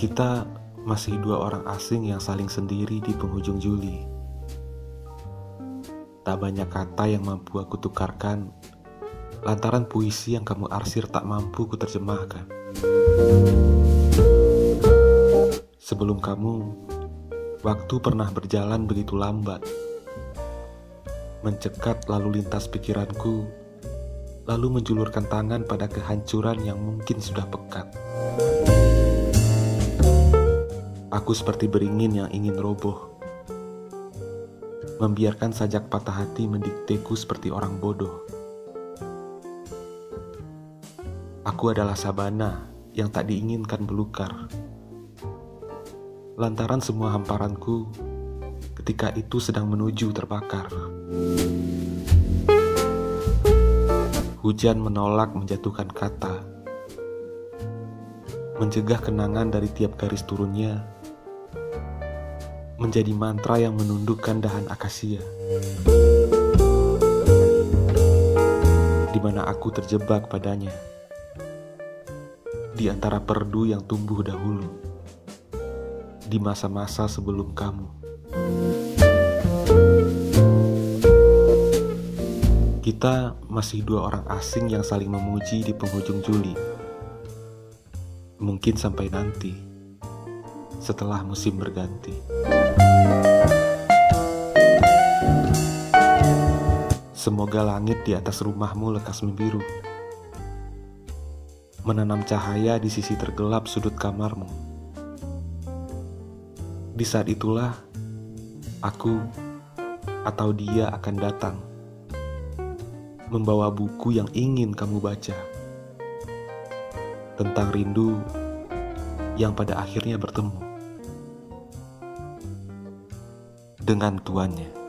Kita masih dua orang asing yang saling sendiri di penghujung Juli. Tak banyak kata yang mampu aku tukarkan lantaran puisi yang kamu arsir tak mampu kuterjemahkan. Sebelum kamu, waktu pernah berjalan begitu lambat. Mencekat lalu lintas pikiranku, lalu menjulurkan tangan pada kehancuran yang mungkin sudah pekat. Aku seperti beringin yang ingin roboh. Membiarkan sajak patah hati mendikteku seperti orang bodoh. Aku adalah sabana yang tak diinginkan belukar. Lantaran semua hamparanku ketika itu sedang menuju terbakar. Hujan menolak menjatuhkan kata, mencegah kenangan dari tiap garis turunnya, menjadi mantra yang menundukkan dahan akasia. Di mana aku terjebak padanya di antara perdu yang tumbuh dahulu di masa-masa sebelum kamu. Kita masih dua orang asing yang saling memuji di penghujung Juli. Mungkin sampai nanti, setelah musim berganti. Semoga langit di atas rumahmu lekas membiru menanam cahaya di sisi tergelap sudut kamarmu. Di saat itulah aku atau dia akan datang, membawa buku yang ingin kamu baca tentang rindu yang pada akhirnya bertemu dengan tuannya.